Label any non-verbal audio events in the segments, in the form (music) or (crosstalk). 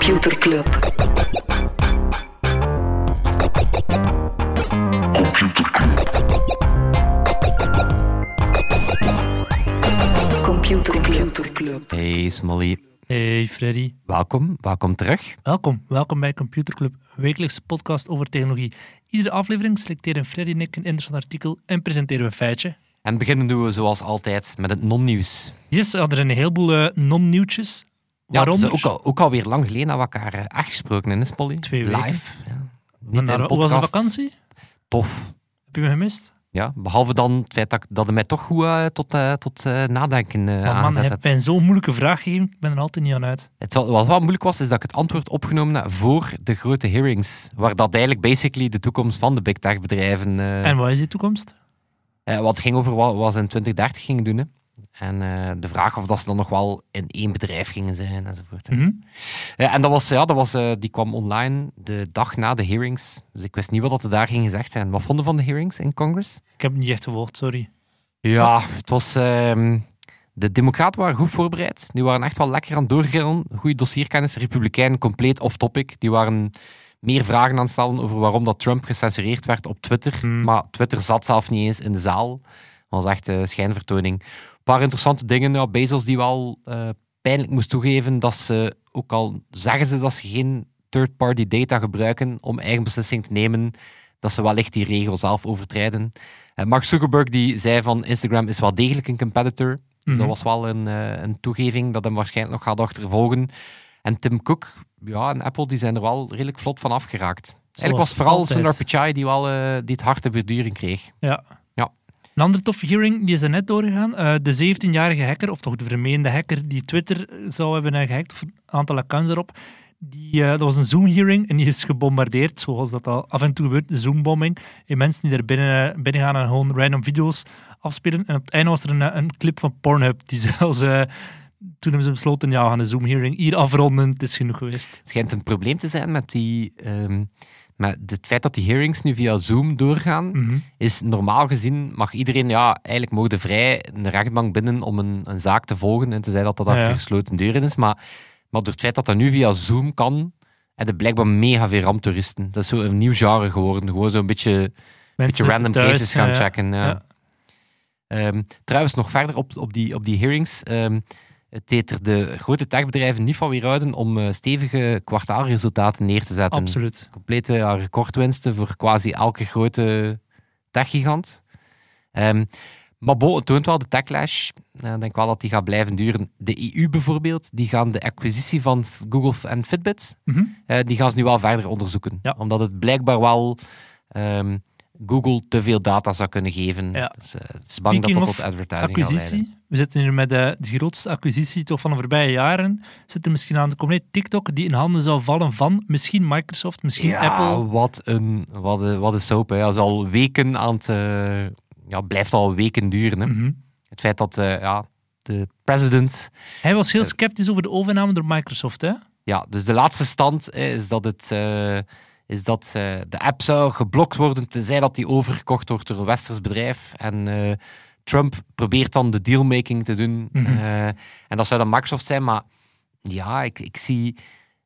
Computer Club. Computer Club. Hey Smolly, Hey Freddy, welkom, welkom terug. welkom. Welkom bij Computer Club, wekelijkse podcast over technologie. Iedere aflevering selecteren Freddy en ik een interessant artikel en presenteren we een feitje. En beginnen doen we zoals altijd met het non-nieuws. Yes, er zijn een heleboel eh, non-nieuwtjes. Ja, het Waaronder... is ook, al, ook alweer lang geleden dat we elkaar eh, echt gesproken hebben, hè, Smolly? Twee weken. Live. Ja. Niet Vandaar- in een hoe was de podcast. vakantie? Tof. Heb je me gemist? Ja, behalve dan het feit dat, dat het mij toch goed eh, tot, eh, tot eh, nadenken eh Maar man, je hebt mij zo'n moeilijke vraag gegeven. Ik ben er altijd niet aan uit. Het, wat wat wel moeilijk was, is dat ik het antwoord opgenomen heb voor de grote hearings. Waar dat eigenlijk basically de toekomst van de big tech bedrijven... eh, En wat is die toekomst? Eh, wat ging over wat, wat ze in 2030 gingen doen. Hè. En eh, de vraag of dat ze dan nog wel in één bedrijf gingen zijn enzovoort. Mhm. Ja, en dat was, ja, dat was, eh, die kwam online de dag na de hearings. Dus ik wist niet wat er daar ging gezegd zijn. Wat vonden van de hearings in Congress? Ik heb het niet echt gevolgd, sorry. Ja, het was... ehm, de democraten waren goed voorbereid. Die waren echt wel lekker aan het doorgrillen. Goede dossierkennis. Republikeinen compleet off-topic. Die waren meer vragen aan het stellen over waarom dat Trump gecensureerd werd op Twitter. Hmm. Maar Twitter zat zelf niet eens in de zaal. Dat was echt een schijnvertoning. Een paar interessante dingen. Ja, Bezos die wel eh, pijnlijk moest toegeven dat ze, ook al zeggen ze dat ze geen third-party data gebruiken om eigen beslissing te nemen, dat ze wellicht die regel zelf overtrijden. Eh, Mark Zuckerberg die zei van Instagram is wel degelijk een competitor. Dus Mhm. dat was wel een, eh, een toegeving dat hem waarschijnlijk nog gaat achtervolgen. En Tim Cook ja, en Apple die zijn er wel redelijk vlot van afgeraakt. Eigenlijk was het vooral. Sundar Pichai die, wel, eh, die het beduring kreeg. Ja. Een andere toffe hearing, die is er net doorgegaan. Eh, de 17-jarige hacker, of toch de vermeende hacker die Twitter zou hebben eh, gehackt, of een aantal accounts erop, die, eh, dat was een Zoom-hearing en die is gebombardeerd, zoals dat al af en toe gebeurt, Zoom-bombing. En mensen die er binnen, binnen gaan en gewoon random video's afspelen. En op het einde was er een, een clip van Pornhub, die (laughs) zelfs... eh, toen hebben ze besloten, ja, we gaan de Zoom-hearing hier afronden, het is genoeg geweest. Het schijnt een probleem te zijn met, die, ehm, met het feit dat die hearings nu via Zoom doorgaan. Mhm. Is normaal gezien mag iedereen, ja, eigenlijk mogen vrij een rechtbank binnen om een, een zaak te volgen. En te zeggen dat dat achter ja. gesloten deuren is. Maar, maar door het feit dat dat nu via Zoom kan, hebben blijkbaar mega veel ramtoeristen. Dat is zo een nieuw genre geworden. Gewoon zo'n beetje, beetje random thuis, cases gaan ja, checken. Ehm, trouwens, nog verder op, op, die, op die hearings. ehm, het deed er de grote techbedrijven niet van weerhouden om eh, stevige kwartaalresultaten neer te zetten. Absoluut. Complete ja, recordwinsten voor quasi elke grote techgigant. Ehm maar bo, het toont wel de techlash. Eh, Ik denk wel dat die gaat blijven duren. De EU bijvoorbeeld, die gaan de acquisitie van Google en Fitbit, Mhm. eh, die gaan ze nu wel verder onderzoeken. Ja. Omdat het blijkbaar wel ehm, Google te veel data zou kunnen geven. Ja. Dus, eh, het is bang dat Speaking dat tot advertising acquisitie. We zitten hier met de, de grootste acquisitie toch van de voorbije jaren. Zit er misschien aan de compleet TikTok die in handen zou vallen van misschien Microsoft, misschien ja, Apple. Wat een, wat een, wat een soap. Hè. Dat is al weken aan het... eh, ja, blijft al weken duren. Hè. Mhm. Het feit dat eh, ja, de president... Hij was heel Eh. sceptisch over de overname door Microsoft. Hè? Ja, dus de laatste stand is dat, het, eh, is dat eh, de app zou geblokt worden tenzij dat die overgekocht wordt door een westers bedrijf. En eh, Trump probeert dan de dealmaking te doen. Mhm. eh, en dat zou dan Microsoft zijn, maar ja, ik, ik zie...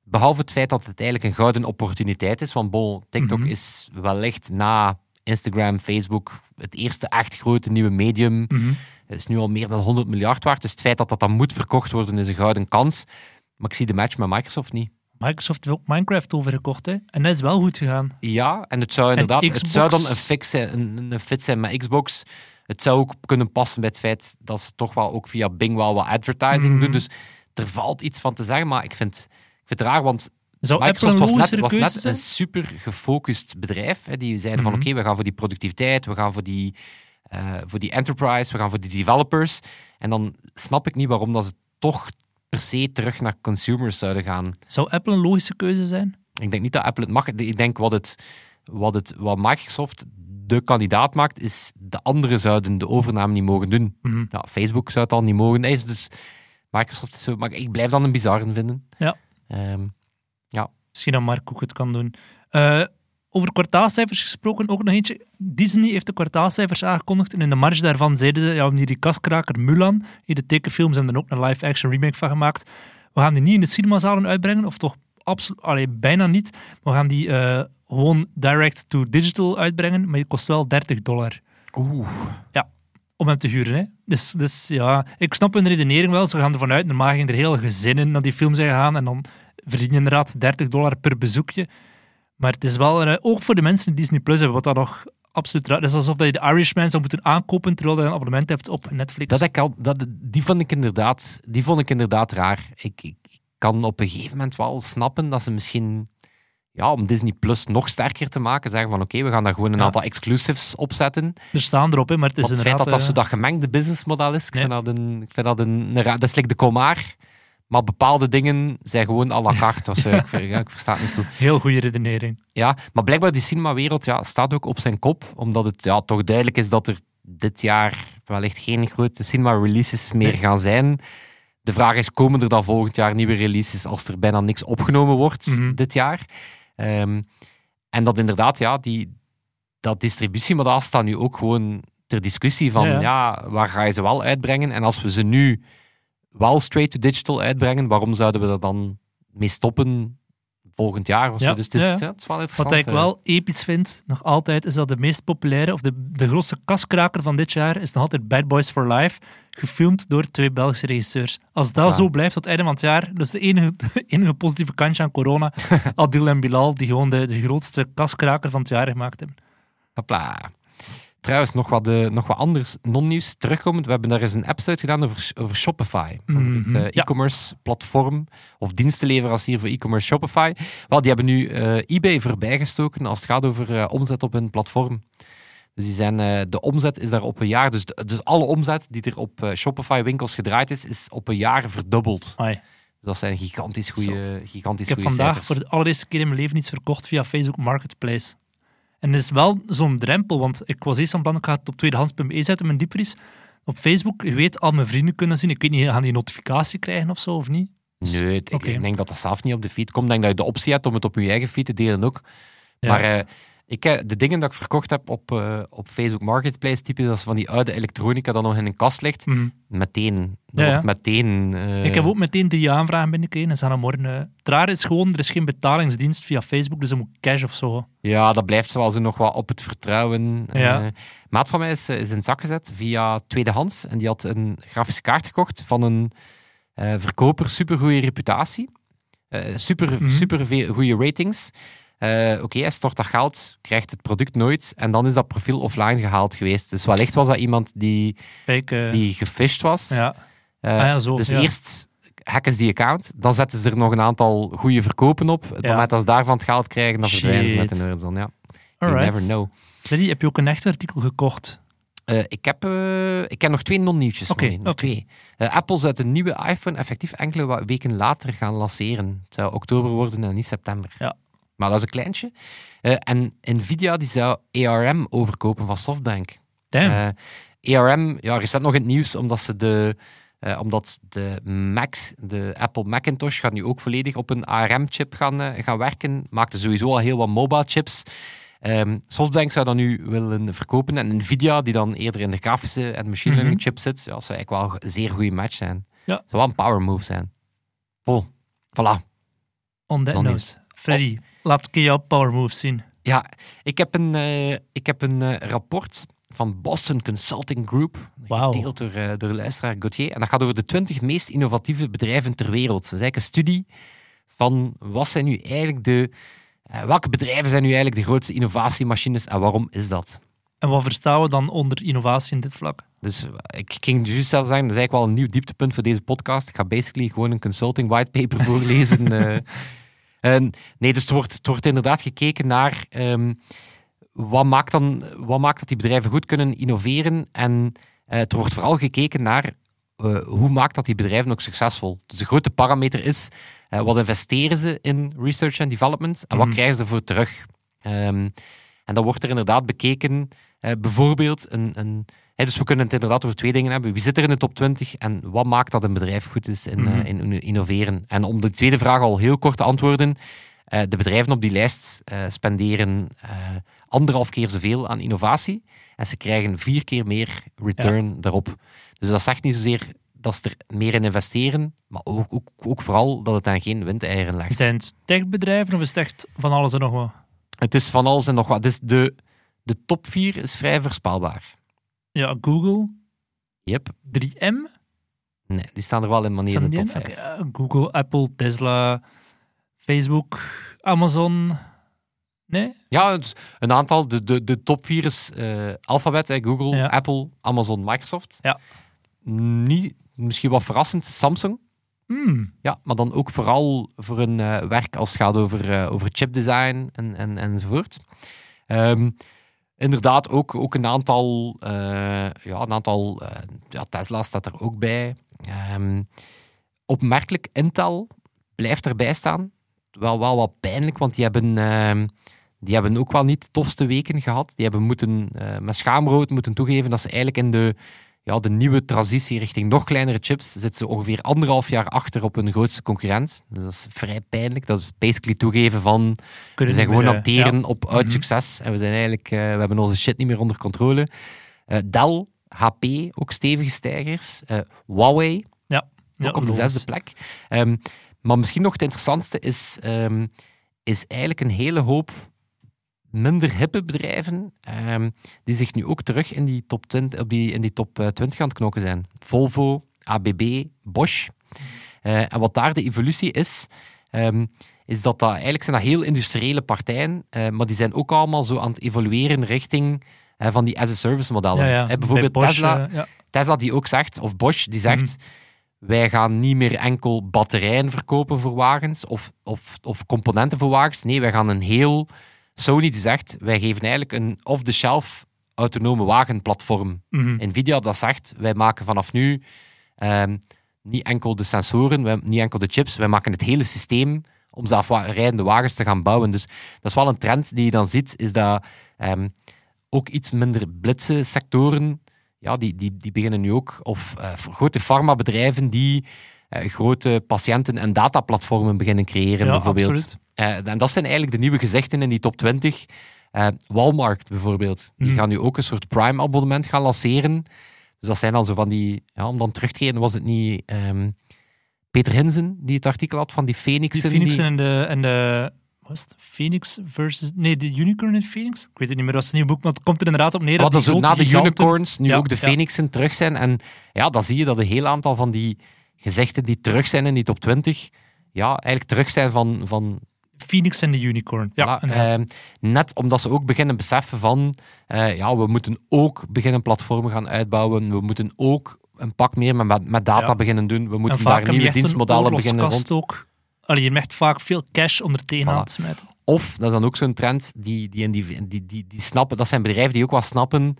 Behalve het feit dat het eigenlijk een gouden opportuniteit is, want bon, TikTok Mhm. is wellicht na Instagram, Facebook het eerste echt grote nieuwe medium. Het is nu al meer dan 100 miljard waard. Dus het feit dat dat dan moet verkocht worden is een gouden kans. Maar ik zie de match met Microsoft niet. Microsoft heeft ook Minecraft overgekocht. Hè? En dat is wel goed gegaan. Ja, en het zou inderdaad, het zou dan een, fix zijn, een, een fit zijn met Xbox. Het zou ook kunnen passen bij het feit dat ze toch wel ook via Bing wel wat advertising Mhm. doen. Dus er valt iets van te zeggen, maar ik vind, ik vind het raar, want Zou Microsoft was net, was net een super gefocust bedrijf. Hè. Die zeiden van Mhm. oké, we gaan voor die productiviteit, we gaan voor die, eh, voor die enterprise, we gaan voor die developers. En dan snap ik niet waarom dat ze toch per se terug naar consumers zouden gaan. Zou Apple een logische keuze zijn? Ik denk niet dat Apple het mag. Ik denk wat, het, wat, het, wat Microsoft de kandidaat maakt, is de anderen zouden de overname niet mogen doen. Mhm. Ja, Facebook zou het al niet mogen. Nee, dus Microsoft is zo... Maar ik blijf dan een bizarre vinden. Ja. Ehm, Misschien dat Mark ook het kan doen. Eh, over kwartaalcijfers gesproken, ook nog eentje. Disney heeft de kwartaalcijfers aangekondigd en in de marge daarvan zeiden ze, ja, wanneer die kaskraker Mulan, hier de tekenfilms hebben er ook een live-action remake van gemaakt, we gaan die niet in de cinemazalen uitbrengen, of toch absoluut, bijna niet. We gaan die eh, gewoon direct to digital uitbrengen, maar je kost wel 30 dollar Oeh. om hem te huren. Hè. Dus, dus ja, ik snap hun redenering wel. Ze gaan ervan uit, normaal gingen er heel gezinnen naar die film zijn gegaan en dan verdien je inderdaad 30 dollar per bezoekje. Maar het is wel, eh, ook voor de mensen die Disney Plus hebben, wat dat nog absoluut raar. Het is alsof dat je de Irishman zou moeten aankopen terwijl je een abonnement hebt op Netflix. Dat ik al, dat, die, vond ik inderdaad, die vond ik inderdaad raar. Ik, ik kan op een gegeven moment wel snappen dat ze misschien, ja, om Disney Plus nog sterker te maken, zeggen van oké, we gaan daar gewoon een Ja. aantal exclusives opzetten. Er staan erop, hè, maar het is Want het feit inderdaad... dat dat zo eh, dat gemengde businessmodel is, ik Nee. vind dat een, ik vind dat een, een dat is like de Comar, maar bepaalde dingen zijn gewoon à la carte. of zo. ik, ja, ik versta het niet goed. Heel goede redenering. Ja, maar blijkbaar die cinemawereld ja, staat ook op zijn kop, omdat het ja, toch duidelijk is dat er dit jaar wellicht geen grote cinema-releases meer Nee. gaan zijn. De vraag is, komen er dan volgend jaar nieuwe releases als er bijna niks opgenomen wordt Mhm. dit jaar? Ehm, en dat inderdaad, ja, die, dat distributiemodel staat nu ook gewoon ter discussie van, Ja, ja, ja. waar ga je ze wel uitbrengen? En als we ze nu wel straight to digital uitbrengen, waarom zouden we er dan mee stoppen volgend jaar of zo? Ja, Dus het is, ja, het is wel interessant. Wat ik wel episch vind, nog altijd, is dat de meest populaire, of de, de grootste kaskraker van dit jaar, is nog altijd Bad Boys for Life, gefilmd door twee Belgische regisseurs. Als dat Ja. zo blijft tot einde van het jaar, dus de enige, (laughs) enige positieve kantje aan corona, (laughs) Adil en Bilal, die gewoon de, de grootste kaskraker van het jaar gemaakt hebben. Hopla. Trouwens, nog wat, eh, nog wat anders non-nieuws terugkomend. We hebben daar eens een episode gedaan over, over Shopify. Ja. e-commerce platform of dienstenleverancier voor e-commerce Shopify. Wel, die hebben nu eh, eBay voorbijgestoken als het gaat over omzet op hun platform. Dus die zijn, de omzet is daar op een jaar, dus, de- dus alle omzet die er op Shopify winkels gedraaid is, is op een jaar verdubbeld. Ai. Dat zijn gigantisch goede gigantisch Ik heb vandaag cijfers. voor de allereerste keer in mijn leven iets verkocht via Facebook Marketplace. En het is wel zo'n drempel, want ik was eerst van plan, ik ga het op tweedehands.be zetten, mijn diepvries. Op Facebook, je weet, al mijn vrienden kunnen zien. Ik weet niet, gaan die notificatie krijgen of zo, of niet? Nee, ik, Oké. ik denk dat dat zelf niet op de feed komt. Ik denk dat je de optie hebt om het op je eigen feed te delen ook. Ja. Maar eh, ik, eh, de dingen dat ik verkocht heb op, eh, op Facebook Marketplace, typisch als van die oude elektronica dat nog in een kast ligt, Mhm. meteen. Dat Ja, wordt meteen... eh, Ik heb ook meteen drie aanvragen binnengekregen en ze gaan morgen... het rare is gewoon, er is geen betalingsdienst via Facebook, dus je moet cash of zo. Ja, dat blijft zoals nog wat op het vertrouwen. Ja. Maat van mij is, is in het zak gezet via tweedehands. En die had een grafische kaart gekocht van een verkoper, supergoeie reputatie. Super, Mhm. super veel goede ratings. Eh, Oké, hij stort dat geld, krijgt het product nooit. En dan is dat profiel offline gehaald geweest. Dus wellicht was dat iemand die, Kijk, eh, die gefisht was. ja. Eh, Ah ja, zo, dus ja. eerst hacken ze die account, dan zetten ze er nog een aantal goede verkopen op. Het Ja. moment dat ze daarvan het geld krijgen, dan verdwijnen ze met een eurozon. Ja. You Alright. never know. Heb je ook een echt artikel gekocht? Ik, heb, ik ken nog twee non-nieuwtjes. Oké, oké. twee. Eh, Apple zou de nieuwe iPhone effectief enkele weken later gaan lanceren. Het zou oktober worden en niet september. Ja. Maar dat is een kleintje. Eh, en Nvidia die zou ARM overkopen van SoftBank. Damn. Eh, ARM, ja, recent nog in het nieuws, omdat ze de... eh, omdat de Mac, de Apple Macintosh, gaat nu ook volledig op een ARM-chip gaan, gaan werken. Maakte sowieso al heel wat mobile chips. Ehm, Softbank zou dat nu willen verkopen. En Nvidia, die dan eerder in de grafische en machine learning Mhm. chip zit, ja, zou eigenlijk wel een zeer goede match zijn. Ja. Zou wel een power move zijn. Vol. Voilà. On that note. Freddy, laat jouw power moves zien. Ja, ik heb een, eh, ik heb een eh, rapport van Boston Consulting Group, Wauw. gedeeld door, eh, door de luisteraar Gauthier. En dat gaat over de 20 meest innovatieve bedrijven ter wereld. Dat is eigenlijk een studie van wat zijn nu eigenlijk de, welke bedrijven zijn nu eigenlijk de grootste innovatiemachines en waarom is dat? En wat verstaan we dan onder innovatie in dit vlak? Dus ik ging juist zelf zeggen, dat is eigenlijk wel een nieuw dieptepunt voor deze podcast. Ik ga basically gewoon een consulting whitepaper (laughs) voorlezen. Eh. Ehm, nee, dus het wordt, het wordt inderdaad gekeken naar ehm, wat, maakt dan, wat maakt dat die bedrijven goed kunnen innoveren. En eh er wordt vooral gekeken naar eh, hoe maakt dat die bedrijven ook succesvol. Dus de grote parameter is, eh, wat investeren ze in research and development en wat Mhm. krijgen ze ervoor terug. Ehm, en dan wordt er inderdaad bekeken, bijvoorbeeld een, een Dus we kunnen het inderdaad over twee dingen hebben. Wie zit er in de top 20 en wat maakt dat een bedrijf goed is in, Mhm. eh, in, in innoveren? En om de tweede vraag al heel kort te antwoorden. eh, de bedrijven op die lijst eh, spenderen anderhalf keer zoveel aan innovatie. En ze krijgen vier keer meer return daarop. Dus dat zegt niet zozeer dat ze er meer in investeren, maar ook, ook, ook vooral dat het aan geen windeieren legt. Zijn het techbedrijven of is het echt van alles en nog wat? Het is van alles en nog wat. Dus de, de top 4 is vrij voorspelbaar. Ja, Google, Yep. 3M, Nee, die staan er wel in manier in de top in? 5. Ja, Google, Apple, Tesla, Facebook, Amazon. Nee? Ja, een aantal. De, de, de top 4 is eh, Alphabet, Google, Ja. Apple, Amazon, Microsoft. Ja. Niet, misschien wat verrassend, Samsung. Hmm. Ja, maar dan ook vooral voor een eh, werk als het gaat over, eh, over chipdesign en, en, enzovoort. Ehm, inderdaad, ook, ook een aantal, eh, ja, een aantal eh, ja, Tesla staat er ook bij. Ehm, opmerkelijk, Intel blijft erbij staan. Wel, wel wat pijnlijk, want die hebben, ehm, die hebben ook wel niet tofste weken gehad. Die hebben moeten, eh, met schaamrood moeten toegeven dat ze eigenlijk in de, ja, de nieuwe transitie richting nog kleinere chips zitten ze ongeveer anderhalf jaar achter op hun grootste concurrent. Dus dat is vrij pijnlijk. Dat is basically toegeven van we Kunnen zijn niet gewoon meer, aan het teren ja. op uit Mhm. succes. En we zijn eigenlijk, eh, we hebben onze shit niet meer onder controle. Eh, Dell, HP, ook stevige stijgers. Eh, Huawei, Ja, ook op de zesde plek. Ehm, maar misschien nog het interessantste is, ehm, is eigenlijk een hele hoop minder hippe bedrijven ehm, die zich nu ook terug in die top 20, op die, in die top eh, 20 aan het knokken zijn. Volvo, ABB, Bosch. Eh, en wat daar de evolutie is, ehm, is dat dat eigenlijk zijn dat heel industriële partijen, eh, maar die zijn ook allemaal zo aan het evolueren richting eh, van die as-a-service modellen. Ja, ja. Eh, bijvoorbeeld Bosch, Tesla, eh, ja. Tesla die ook zegt, of Bosch die zegt, wij gaan niet meer enkel batterijen verkopen voor wagens of, of, of componenten voor wagens. Nee, wij gaan een heel... Sony die zegt, wij geven eigenlijk een off-the-shelf autonome wagenplatform. Mhm. Nvidia dat zegt, wij maken vanaf nu ehm, niet enkel de sensoren, wij- niet enkel de chips, wij maken het hele systeem om zelfrijdende wagens te gaan bouwen. Dus dat is wel een trend die je dan ziet, is dat ehm, ook iets minder blitse sectoren, ja, die, die, die beginnen nu ook, of eh, grote farmabedrijven die grote patiënten- en dataplatformen beginnen creëren, Ja, bijvoorbeeld. absoluut. Eh, en dat zijn eigenlijk de nieuwe gezichten in die top 20. Eh, Walmart bijvoorbeeld, die Mhm. gaan nu ook een soort Prime-abonnement gaan lanceren. Dus dat zijn dan zo van die, ja, om dan terug te geven, was het niet ehm, Peter Hinsen die het artikel had van die Die Phoenixen? Phoenix die- en de, en de wat is het? Phoenix versus... Nee, de Unicorn en Phoenix? Ik weet het niet meer, dat is een nieuw boek, maar het komt er inderdaad op neer Wat dat zo na de giganten- unicorns nu Ja, ook de ja. Phoenixen terug zijn. En ja, dan zie je dat een heel aantal van die gezichten die terug zijn in die top 20, ja, eigenlijk terug zijn van, van Phoenix en de Unicorn. Ja, Voilà, ehm, net omdat ze ook beginnen beseffen van, eh, ja, we moeten ook beginnen platformen gaan uitbouwen. We moeten ook een pak meer met, met, data Ja. beginnen doen. We en moeten daar nieuwe dienstmodellen beginnen rond. ook. Allee, je echt vaak veel cash er tegenaan Voilà. te smijten. Of, dat is dan ook zo'n trend, die, die, die, die, die, die snappen, dat zijn bedrijven die ook wel snappen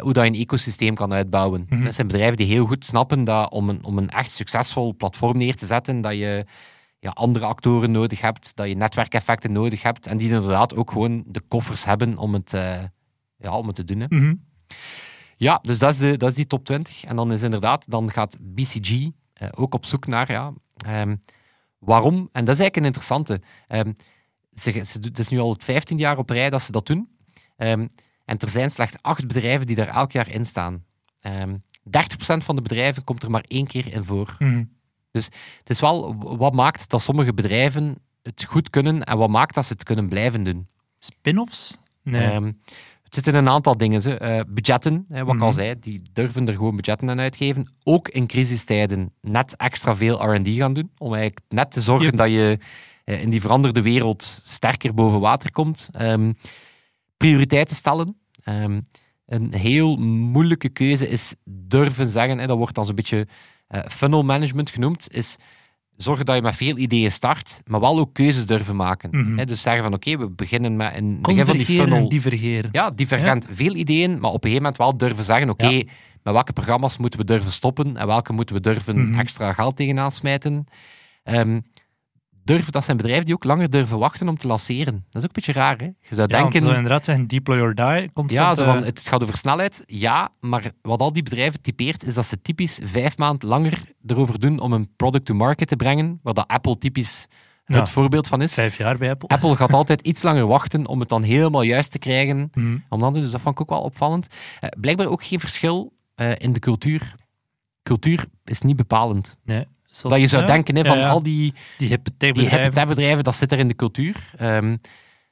hoe dat je een ecosysteem kan uitbouwen. Mhm. Dat zijn bedrijven die heel goed snappen dat om een, om een echt succesvol platform neer te zetten, dat je ja, andere actoren nodig hebt, dat je netwerkeffecten nodig hebt en die inderdaad ook gewoon de koffers hebben om het, eh, ja, om het te doen. Hè. Mhm. Ja, dus dat is, de, dat is die top 20. En dan is inderdaad, dan gaat BCG eh, ook op zoek naar, ja, ehm, waarom? En dat is eigenlijk een interessante. Ehm, ze, ze, het is nu al het 15 jaar op rij dat ze dat doen. Ehm, en er zijn slechts acht bedrijven die daar elk jaar in staan. Ehm 30% van de bedrijven komt er maar één keer in voor. Mhm. Het is wel, wat maakt dat sommige bedrijven het goed kunnen en wat maakt dat ze het kunnen blijven doen? Spin-offs? Nee. Ehm, het zitten een aantal dingen. Ze. Eh, budgetten, hè, wat ik al Mhm. zei, die durven er gewoon budgetten aan uitgeven. Ook in crisistijden net extra veel R&D gaan doen, om eigenlijk net te zorgen Yep. dat je eh, in die veranderde wereld sterker boven water komt. Ehm, prioriteiten stellen. Ehm, een heel moeilijke keuze is durven zeggen, hè, dat wordt dan zo'n beetje eh, funnel management genoemd, is zorgen dat je met veel ideeën start, maar wel ook keuzes durven maken. Mhm. Dus zeggen van oké, we beginnen met een begin van die en funnel. divergeren. Ja, divergent. Veel ideeën, maar op een gegeven moment wel durven zeggen: oké, Ja. met welke programma's moeten we durven stoppen en welke moeten we durven Mhm. extra geld tegenaan smijten. Ehm, durven, dat zijn bedrijven die ook langer durven wachten om te lanceren. Dat is ook een beetje raar, hè? Je zou Ja, denken. ze inderdaad zeggen deploy or die. Constant, Ja, zo van, eh, het gaat over snelheid, ja, maar wat al die bedrijven typeert, is dat ze typisch vijf maanden langer erover doen om een product to market te brengen, waar dat Apple typisch het Ja. voorbeeld van is. vijf jaar bij Apple. Apple gaat altijd iets langer wachten om het dan helemaal juist te krijgen. Mhm. Om dan te doen. Dus dat vond ik ook wel opvallend. Eh, blijkbaar ook geen verschil eh, in de cultuur. cultuur is niet bepalend. Nee. Dat je zou denken, hè, van al die, die techbedrijven, dat zit er in de cultuur. Ehm,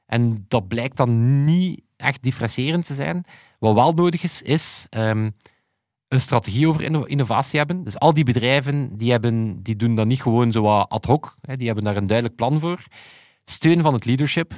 en dat blijkt dan niet echt differentiërend te zijn. Wat wel nodig is, is ehm, een strategie over inno- innovatie hebben. Dus al die bedrijven, die, hebben, die doen dat niet gewoon zo wat ad hoc. Hè, die hebben daar een duidelijk plan voor. Steun van het leadership.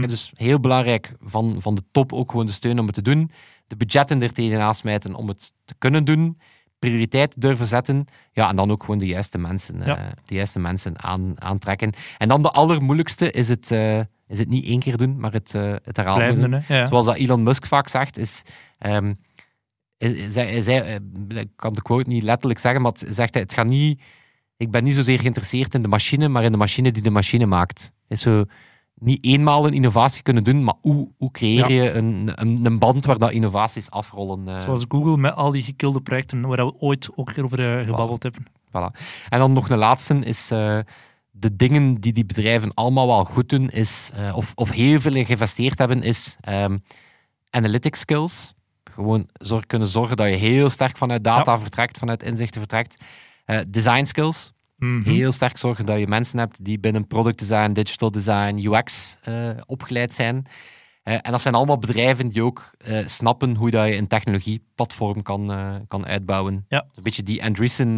Ja, dus heel belangrijk van, van de top ook gewoon de steun om het te doen. De budgetten er tegenaan smijten om het te kunnen doen. Prioriteit durven zetten. Ja, en dan ook gewoon de juiste mensen, Ja. eh, de juiste mensen aan, aantrekken. En dan de allermoeilijkste is het, eh, is het niet één keer doen, maar het, eh het herhalen. Ja. Zoals dat Elon Musk vaak zegt, is... eh, ik kan de quote niet letterlijk zeggen, maar het zegt hij, het gaat niet... Ik ben niet zozeer geïnteresseerd in de machine, maar in de machine die de machine maakt. Is zo niet eenmaal een innovatie kunnen doen, maar hoe, hoe creëer je een, een, een band waar dat innovaties afrollen? eh, Zoals Google met al die gekilde projecten waar we ooit ook over eh, gebabbeld hebben. Voilà. En dan nog een laatste is eh, de dingen die die bedrijven allemaal wel goed doen, is, of, of heel veel in geïnvesteerd hebben, is ehm, analytics skills. Gewoon zorg, kunnen zorgen dat je heel sterk vanuit data vertrekt, vanuit inzichten vertrekt. Design skills. Mhm. Heel sterk zorgen dat je mensen hebt die binnen product design, digital design, UX eh, opgeleid zijn. Eh, en dat zijn allemaal bedrijven die ook eh, snappen hoe dat je een technologieplatform kan, kan uitbouwen. Ja. Een beetje die Andreessen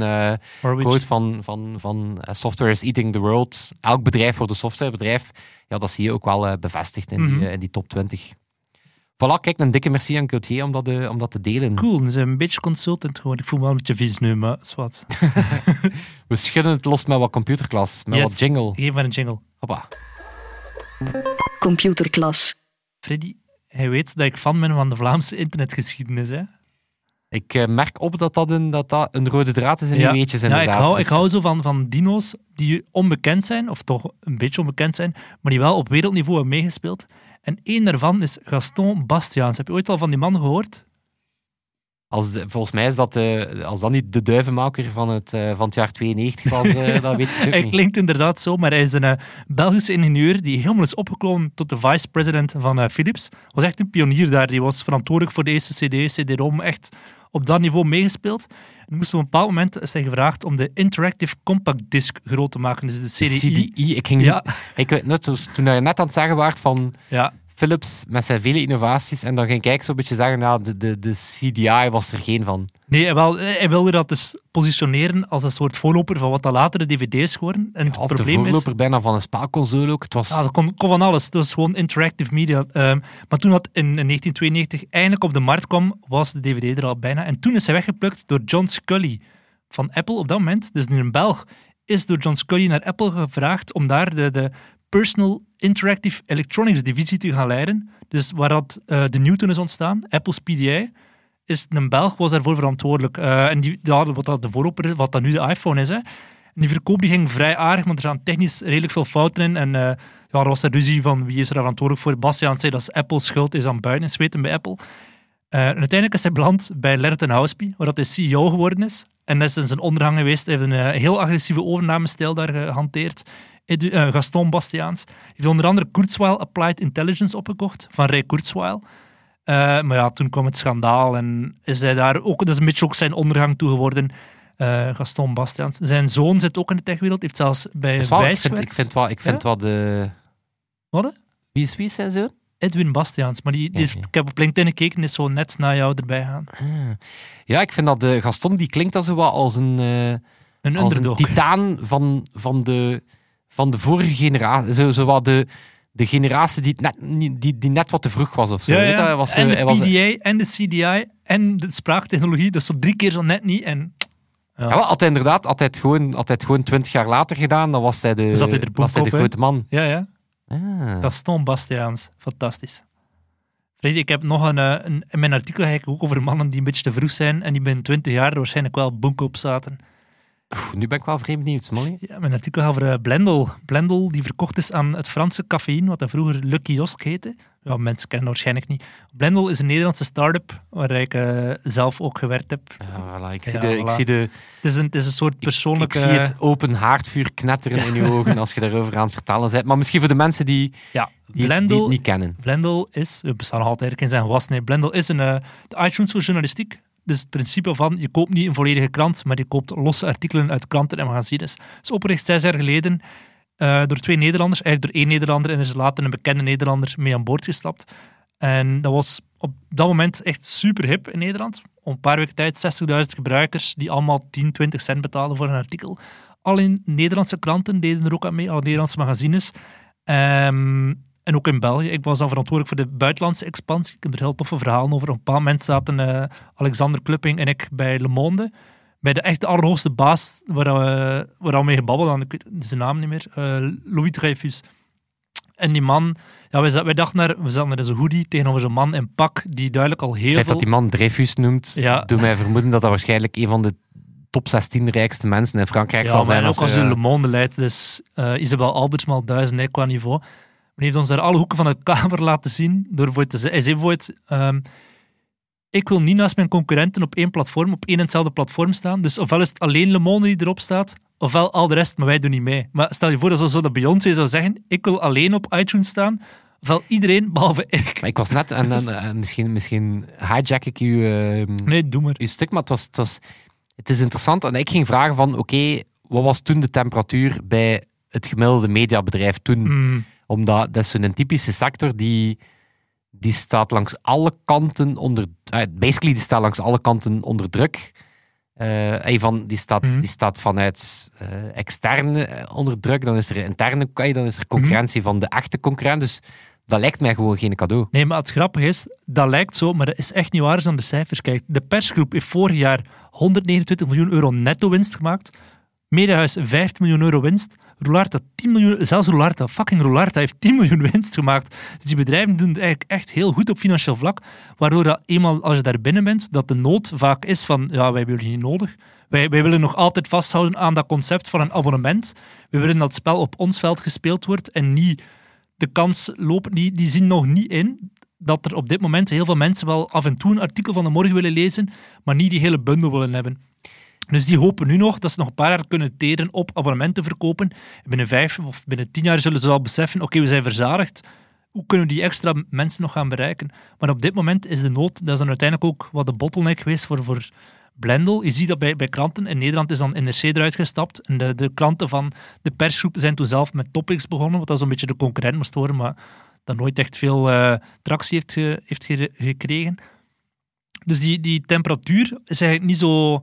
quote van, van, van software is eating the world. Elk bedrijf wordt een softwarebedrijf. Ja, dat zie je ook wel bevestigd in, Mhm. die, eh, in die top 20. Voilà, kijk, een dikke merci aan om dat, eh, om dat te delen. Cool, ze zijn een beetje consultant geworden. Ik voel me wel een beetje vies nu, maar wat. (laughs) We schudden het los met wat computerklas, met Yes. wat jingle. Geef maar een jingle. Hoppa. Computerklas. Freddy, hij weet dat ik fan ben van de Vlaamse internetgeschiedenis. Hè? Ik eh, merk op dat dat een, dat dat een rode draad is in uw weetjes, ja, inderdaad. ik hou, ik hou zo van, van dino's die onbekend zijn, of toch een beetje onbekend zijn, maar die wel op wereldniveau hebben meegespeeld. En één daarvan is Gaston Bastiaans. Heb je ooit al van die man gehoord? Als de- volgens mij is dat, de, als dat niet de duivenmaker van het, eh, van het jaar 92 was, eh, (laughs) dat weet ik ook Hij niet. klinkt inderdaad zo, maar hij is een eh, Belgische ingenieur die helemaal is opgeklommen tot de vice-president van eh, Philips. Was echt een pionier daar. Die was verantwoordelijk voor de eerste CD, CD-ROM, echt op dat niveau meegespeeld. En moest op een bepaald moment is hij gevraagd om de Interactive Compact Disc groot te maken, dus de De CDI. CDI, ik ging Ja. ik weet net, dus toen je net aan het zeggen waart van Ja, Philips met zijn vele innovaties, en dan ging ik zo'n beetje zeggen, nou, de, de, de CDI was er geen van. nee, hij, wel, hij wilde dat dus positioneren als een soort voorloper van wat later de DVD's geworden. En het de probleem is... voorloper bijna van een spelconsole ook. Het was... Ja, dat kon, kon van alles. Dat was gewoon interactive media. Ehm, maar toen dat in 1992 eindelijk op de markt kwam, was de DVD er al bijna. En toen is hij weggeplukt door John Scully van Apple op dat moment. Dus nu een Belg is door John Scully naar Apple gevraagd om daar de, de Personal Interactive Electronics divisie te gaan leiden. Dus waar dat, eh, de Newton is ontstaan, Apple's PDI, is een Belg was daarvoor verantwoordelijk. Eh, en die, wat dat de voorloper is, wat dat nu de iPhone is. Hè. Die verkoop die ging vrij aardig, want er zaten technisch redelijk veel fouten in. En eh, ja, er was er ruzie van wie is er verantwoordelijk voor. Bastiaan zei dat is Apple's schuld is aan buiten zweten bij Apple. Uiteindelijk is hij beland bij Lerton Houseby, waar dat hij CEO geworden is. En dat is zijn ondergang geweest. Hij heeft een heel agressieve overnamestijl daar gehanteerd. Edu- eh, Gaston Bastiaans. Hij heeft onder andere Kurzweil Applied Intelligence opgekocht, van Ray Kurzweil. Eh, maar ja, toen kwam het schandaal en is hij daar ook, dat is een beetje ook zijn ondergang toe geworden. eh, Gaston Bastiaans. Zijn zoon zit ook in de techwereld, heeft zelfs bij wel- ik vind, ik vind wel, ik vind Ja? wel de... Wat, hè? Wie is wie is zijn zoon? Edwin Bastiaans, maar die, die is, ik heb op LinkedIn gekeken, is zo net na jou erbij gaan. Ah. Ja, ik vind dat de Gaston, die klinkt wat als een... Een als een underdog. titaan van, van, de, van de vorige generatie. Zo, zo wat de, de generatie die, het net, die, die net wat te vroeg was of zo. Ja, Weet je, hij was, en de hij was, PDA en de CDI en de spraaktechnologie, dat is zo drie keer zo net niet. En ja, wel, had hij inderdaad altijd gewoon, altijd gewoon twintig jaar later gedaan, dan was hij de, hij er was hij de grote man. ja, ja. Ah. Gaston Bastiaans, fantastisch. Freddy, ik heb nog een, eh, een in mijn artikel ga ik ook over mannen die een beetje te vroeg zijn en die binnen 20 jaar waarschijnlijk wel boekop zaten. Oef, nu ben ik wel vreemd benieuwd, Smolly. Ja, mijn artikel gaat over eh, Blendel. Blendel die verkocht is aan het Franse cafeïne, wat dat vroeger Lucky Josk heette. Ja, mensen kennen dat waarschijnlijk niet. Blendel is een Nederlandse start-up waar ik eh, zelf ook gewerkt heb. Ja, voilà, ik, Ja, zie de, ik zie de, Het is een, het is een soort ik, persoonlijke... zie het open haardvuur knetteren in je ogen als je daarover aan het vertellen bent. Maar misschien voor de mensen die, ja, die, die Blendel, het niet kennen. Blendel is, we bestaan nog altijd in zijn was, nee, Blendel is een, eh, de iTunes voor journalistiek. Dus het principe van, je koopt niet een volledige krant, maar je koopt losse artikelen uit kranten en magazines. is opgericht zes jaar geleden uh, door twee Nederlanders, eigenlijk door één Nederlander en er is later een bekende Nederlander mee aan boord gestapt. En dat was op dat moment echt super hip in Nederland. Een paar weken tijd 60.000 gebruikers die allemaal 10, 20 cent betalen voor een artikel. Alle Nederlandse kranten deden er ook aan mee, alle Nederlandse magazines. Um, en ook in België. Ik was dan verantwoordelijk voor de buitenlandse expansie. Ik heb er heel toffe verhalen over. Op een bepaald moment zaten uh, Alexander Klupping en ik bij Le Monde. Bij de echt allerhoogste baas waar we, waar we mee gebabbeld Ik weet zijn naam niet meer. Uh, Louis Dreyfus. En die man... Ja, wij, wij dachten naar... We zaten zo'n hoodie tegenover zo'n man in pak die duidelijk al heel feit veel... dat die man Dreyfus noemt, ja. doet mij vermoeden dat dat waarschijnlijk een van de top 16 rijkste mensen in Frankrijk ja, zal zijn. En ook als je Le Monde leidt. Dus uh, Isabel Albertsmal duizend qua niveau. Men heeft ons daar alle hoeken van de kamer laten zien. Door voor te zeggen, hij zei bijvoorbeeld, um, ik wil niet naast mijn concurrenten op één platform, op één en hetzelfde platform staan. Dus ofwel is het alleen Le Monde die erop staat, ofwel al de rest, maar wij doen niet mee. Maar stel je voor dat zo dat Beyoncé zou zeggen, ik wil alleen op iTunes staan, ofwel iedereen, behalve ik. Maar ik was net, en dan, uh, misschien, misschien hijack ik uw, uh, nee, doe maar. uw stuk, maar het, was, het, was, het is interessant. En ik ging vragen van, oké, okay, wat was toen de temperatuur bij het gemiddelde mediabedrijf toen? Mm omdat dat is een typische sector die, die staat langs alle kanten onder... Uh, basically, die staat langs alle kanten onder druk. Uh, van, die, staat, Mhm. die staat vanuit uh, externe onder druk, dan is er interne dan is er concurrentie Mhm. van de echte concurrent. Dus dat lijkt mij gewoon geen cadeau. Nee, maar het grappige is, dat lijkt zo, maar dat is echt niet waar als je naar de cijfers kijkt. De persgroep heeft vorig jaar 129 miljoen euro netto winst gemaakt. Mediahuis 5 miljoen euro winst. Roularta 10 miljoen, zelfs Roularta, fucking Roularta heeft 10 miljoen winst gemaakt. Dus die bedrijven doen het eigenlijk echt heel goed op financieel vlak, waardoor dat eenmaal als je daar binnen bent, dat de nood vaak is van, ja, wij hebben jullie niet nodig. Wij, wij willen nog altijd vasthouden aan dat concept van een abonnement. We willen dat het spel op ons veld gespeeld wordt en niet de kans lopen, die, die zien nog niet in dat er op dit moment heel veel mensen wel af en toe een artikel van de morgen willen lezen, maar niet die hele bundel willen hebben. Dus die hopen nu nog dat ze nog een paar jaar kunnen teren op abonnementen verkopen. En binnen vijf of binnen tien jaar zullen ze al beseffen, oké, we zijn verzadigd. Hoe kunnen we die extra mensen nog gaan bereiken? Maar op dit moment is de nood, dat is dan uiteindelijk ook wat de bottleneck geweest voor, voor Blendel. Je ziet dat bij, bij kranten. In Nederland is dan NRC eruit gestapt. En de, de klanten van de persgroep zijn toen zelf met topics begonnen, wat dat zo'n beetje de concurrent moest worden, maar dat nooit echt veel uh, tractie heeft, heeft ge, gekregen. Dus die, die temperatuur is eigenlijk niet zo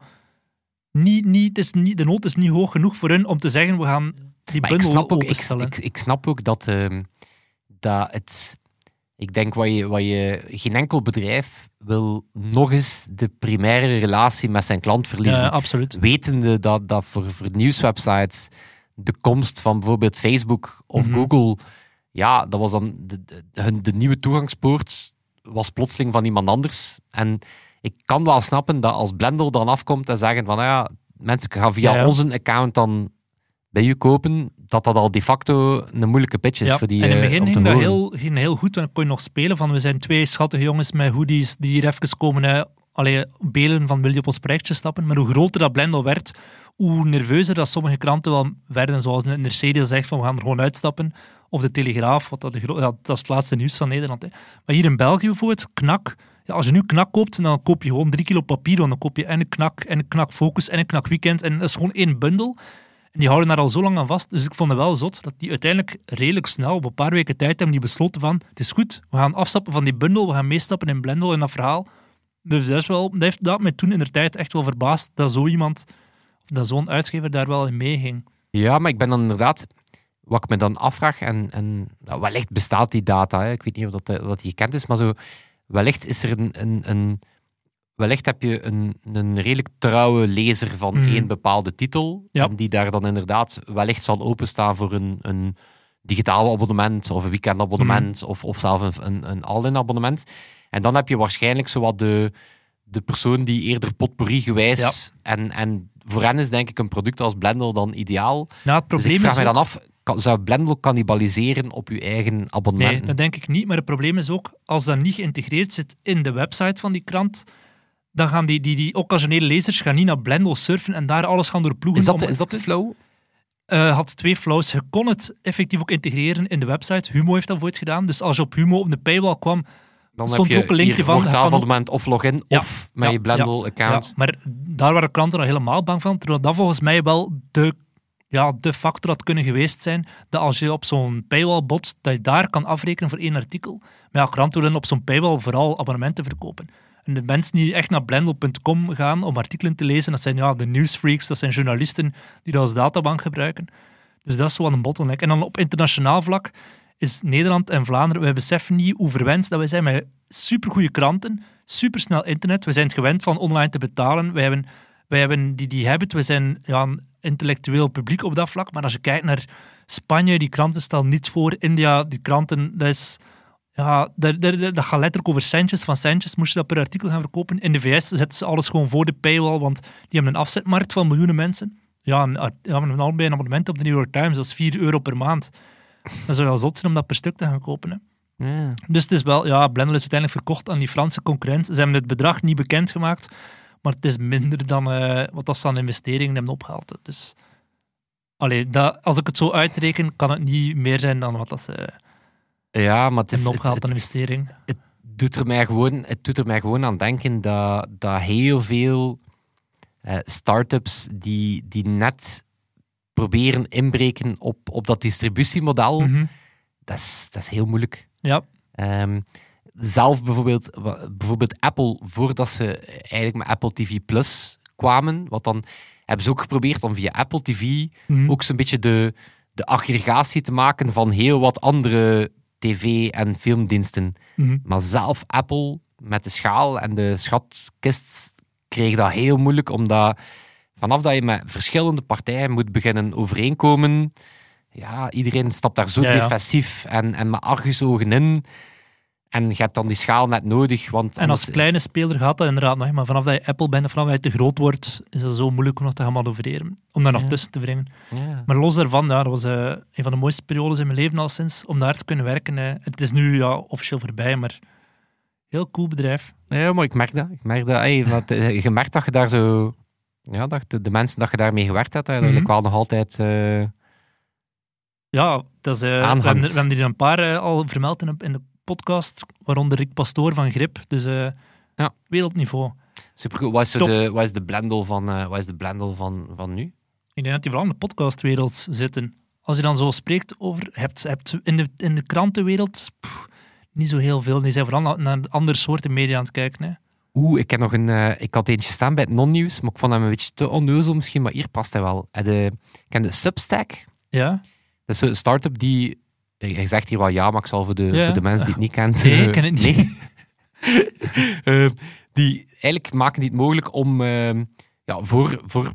niet, niet, is niet, de nood is niet hoog genoeg voor hun om te zeggen, we gaan die maar bundel ik snap ook, ik, openstellen. ik, ik, snap ook dat, uh, dat het... Ik denk, wat je, wat je, geen enkel bedrijf wil nog eens de primaire relatie met zijn klant verliezen. Ja, absoluut. Wetende dat, dat voor, voor nieuwswebsites de komst van bijvoorbeeld Facebook of Mhm. Google, ja, dat was dan de, de, hun- de nieuwe toegangspoort was plotseling van iemand anders. En ik kan wel snappen dat als Blender dan afkomt en zeggen van, nou ja, mensen gaan via Ja, ja. onze account dan bij u kopen, dat dat al de facto een moeilijke pitch is Ja, voor die en in het eh, begin ging dat heel, ging heel goed, want dan kon je nog spelen van we zijn twee schattige jongens met hoodies die hier even komen eh, allee, belen van wil je op ons projectje stappen. Maar hoe groter dat Blendel werd, hoe nerveuzer dat sommige kranten wel werden, zoals die zegt van we gaan er gewoon uitstappen. Of de Telegraaf, wat dat, de ja, dat is het laatste nieuws van Nederland. Hè. Maar hier in België bijvoorbeeld, knak. Als je nu knak koopt, dan koop je gewoon drie kilo papier, want dan koop je en een knak, en een knak focus, en een knak weekend. En dat is gewoon één bundel. En die houden daar al zo lang aan vast. Dus ik vond het wel zot dat die uiteindelijk redelijk snel, op een paar weken tijd, hebben die besloten van het is goed, we gaan afstappen van die bundel, we gaan meestappen in Blendel in dat verhaal. Dus dat, is wel, dat heeft dat mij toen in de tijd echt wel verbaasd dat zo iemand, dat zo'n uitgever daar wel in meeging. Ja, maar ik ben dan inderdaad... Wat ik me dan afvraag, en, en nou, wellicht bestaat die data, hè, ik weet niet of dat, eh, wat die gekend is, maar zo, wellicht is er een... een, een wellicht heb je een, een redelijk trouwe lezer van Mhm. één bepaalde titel, Ja. en die daar dan inderdaad wellicht zal openstaan voor een, een digitaal abonnement, of een weekendabonnement, Mhm. of, of zelfs een, een, een all-in abonnement. En dan heb je waarschijnlijk zowat de, de persoon die eerder potpourri gewijs, en, en voor hen is denk ik een product als Blender dan ideaal. Nou, het Dus probleem ik vraag is mij dan af, kan, zou Blendel cannibaliseren op uw eigen abonnement? Nee, dat denk ik niet. Maar het probleem is ook, als dat niet geïntegreerd zit in de website van die krant, dan gaan die, die, die occasionele lezers gaan niet naar Blendel surfen en daar alles gaan doorploegen. is, dat, de- is dat de flow? eh, had twee flows. Je kon het effectief ook integreren in de website. Humo heeft dat voor het gedaan. Dus als je op Humo op de paywall kwam, Dan stond heb je ook een linkje van, je abonnement of login Ja, of met ja, je Blendel-account. Ja, maar daar waren klanten nog helemaal bang van. Terwijl dat volgens mij wel de, ja, de factor had kunnen geweest zijn. Dat als je op zo'n paywall botst, dat je daar kan afrekenen voor één artikel. Maar ja, klanten willen op zo'n paywall vooral abonnementen verkopen. En de mensen die echt naar blendel.com gaan om artikelen te lezen, dat zijn ja, de newsfreaks, dat zijn journalisten die dat als databank gebruiken. Dus dat is zo aan een bottleneck. En dan op internationaal vlak is Nederland en Vlaanderen, wij beseffen niet hoe verwend dat wij zijn met supergoeie kranten, supersnel internet. We zijn het gewend van online te betalen. Wij hebben, wij hebben die, die habit, we zijn ja, intellectueel publiek op dat vlak. Maar als je kijkt naar Spanje, die kranten stellen niets voor. India, die kranten, dat is... Ja, dat, dat, dat gaat letterlijk over centjes van centjes. Moest je dat per artikel gaan verkopen. In de VS zetten ze alles gewoon voor de paywall, want die hebben een afzetmarkt van miljoenen mensen. Ja, hebben allebei een abonnement op de New York Times. Dat is 4 euro per maand. Dan zou je wel zot zijn om dat per stuk te gaan kopen. Hè. Ja. Dus het is wel, ja, Blendel is uiteindelijk verkocht aan die Franse concurrent. Ze hebben het bedrag niet bekendgemaakt, maar het is minder dan eh, wat dat ze aan investeringen hebben opgehaald. Dus, allee, dat, als ik het zo uitreken, kan het niet meer zijn dan wat dat ze Ja, maar het, is, hebben het, opgehaald aan het investering. doet er mij gewoon, het doet er mij gewoon aan denken dat, dat heel veel eh start-ups die, die net proberen inbreken op, op dat distributiemodel, Mhm. dat, is, dat is heel moeilijk. Ja, Ehm, zelf bijvoorbeeld, bijvoorbeeld Apple, voordat ze eigenlijk met Apple TV Plus kwamen, wat dan hebben ze ook geprobeerd om via Apple TV Mhm. ook zo'n beetje de, de aggregatie te maken van heel wat andere tv- en filmdiensten. Mhm. Maar zelf Apple met de schaal en de schatkist kreeg dat heel moeilijk, omdat vanaf dat je met verschillende partijen moet beginnen overeenkomen, ja, iedereen stapt daar zo Ja, ja. defensief en, en met argusogen in. En je hebt dan die schaal net nodig, want En als kleine speler gaat dat inderdaad nog, maar vanaf dat je Apple bent, of vanaf dat je te groot wordt, is het zo moeilijk om dat te gaan manoeuvreren. Om daar nog Ja. tussen te brengen. Ja. Maar los daarvan, ja, dat was eh, een van de mooiste periodes in mijn leven al sinds, om daar te kunnen werken. Het is nu ja, officieel voorbij, maar heel cool bedrijf. Ja, maar ik merk dat. Ik merk dat hey, want, eh, je merkt dat je daar zo... Ja, dat de, de mensen dat je daarmee gewerkt hebt, dat ik wel nog altijd... eh, Ja, dat is, we, hebben, er- we hebben hier een paar al vermeld in de, in de podcast, waaronder Rick Pastoor van Grip. Dus eh, Ja. wereldniveau. supergoed. Wat is, Top. de, wat is de blendel van, eh, wat is de blendel van, van nu? Ik denk dat die vooral in de podcastwereld zitten. Als je dan zo spreekt over... Hebt, hebt in, de, in de krantenwereld pff, niet zo heel veel. Die zijn vooral naar, andere soorten media aan het kijken. Hè. Oeh, ik, heb nog een, eh, ik had eentje staan bij het non-nieuws, maar ik vond hem een beetje te onnozel misschien, maar hier past hij wel. De, ken de Substack? Ja? Dat is zo'n start-up die... Je je zegt hier wel ja, maar ik zal voor de, Ja. voor de mensen die het niet kennen... Nee, eh, ik ken het niet. nee. (laughs) Eh, die eigenlijk maken het mogelijk om ehm, ja, voor, voor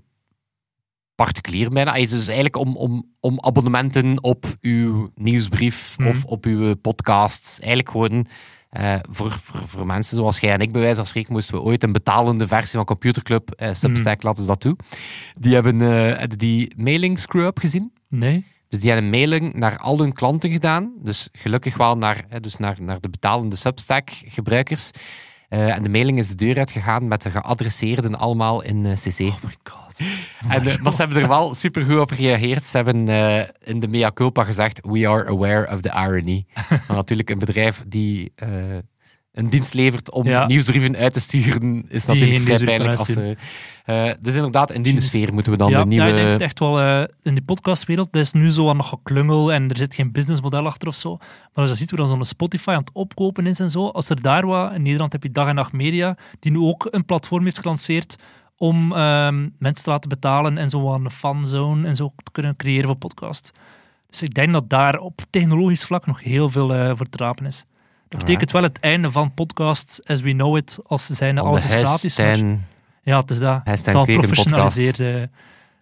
particulier bijna, ah, dus eigenlijk om, om, om abonnementen op uw nieuwsbrief Mhm. of op uw podcast, eigenlijk gewoon eh, voor, voor, voor mensen zoals jij en ik bij wijze van spreken, moesten we ooit een betalende versie van Computerclub, eh, Substack, laten ze dat toe. Die hebben hebben die mailing screw-up gezien. Nee? Dus die hebben een mailing naar al hun klanten gedaan. Dus gelukkig wel naar, hè, dus naar, naar de betalende Substack-gebruikers. Eh, en de mailing is de deur uitgegaan met de geadresseerden allemaal in eh, CC. Oh my god. en, eh, maar ze hebben er wel supergoed op gereageerd. Ze hebben eh, in de mea culpa gezegd, we are aware of the irony. maar natuurlijk een bedrijf die eh, een dienst levert om Ja. nieuwsbrieven uit te sturen, is Die natuurlijk vrij pijnlijk. Als, ze- eh, dus inderdaad, in die sfeer moeten we dan ja, de nieuwe... ja, ik denk het echt wel eh, in de podcastwereld. Dat is nu zo aan nog geklungel en er zit geen businessmodel achter of zo. Maar als je ziet hoe dan zo'n Spotify aan het opkopen is en zo. Als er daar wat... In Nederland heb je Dag en Nacht Media, die nu ook een platform heeft gelanceerd om ehm, mensen te laten betalen en zo aan een fanzone en zo te kunnen creëren voor podcast. Dus ik denk dat daar op technologisch vlak nog heel veel voor te rapen is. Dat betekent wel het einde van podcasts as we know it, als ze zijn, alles is gratis. Heistijn- ja, het is dat. Het is al geprofessionaliseerd. eh.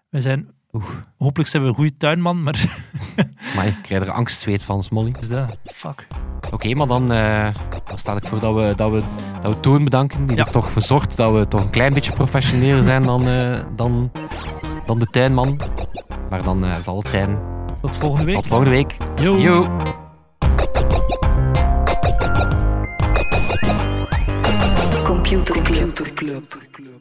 we zijn, Oeh. hopelijk zijn we een goede tuinman, maar (laughs) Maar ik krijg er angstzweet van, Smolly. is dat. Fuck. Oké, maar dan, eh, dan stel ik voor dat we, dat we, dat we Toon bedanken, die Ja. er toch voor zorgt dat we toch een klein beetje professioneler zijn dan, eh, dan, dan de tuinman. Maar dan zal het zijn Tot volgende week. tot volgende week. Yo. Yo. Computer Club.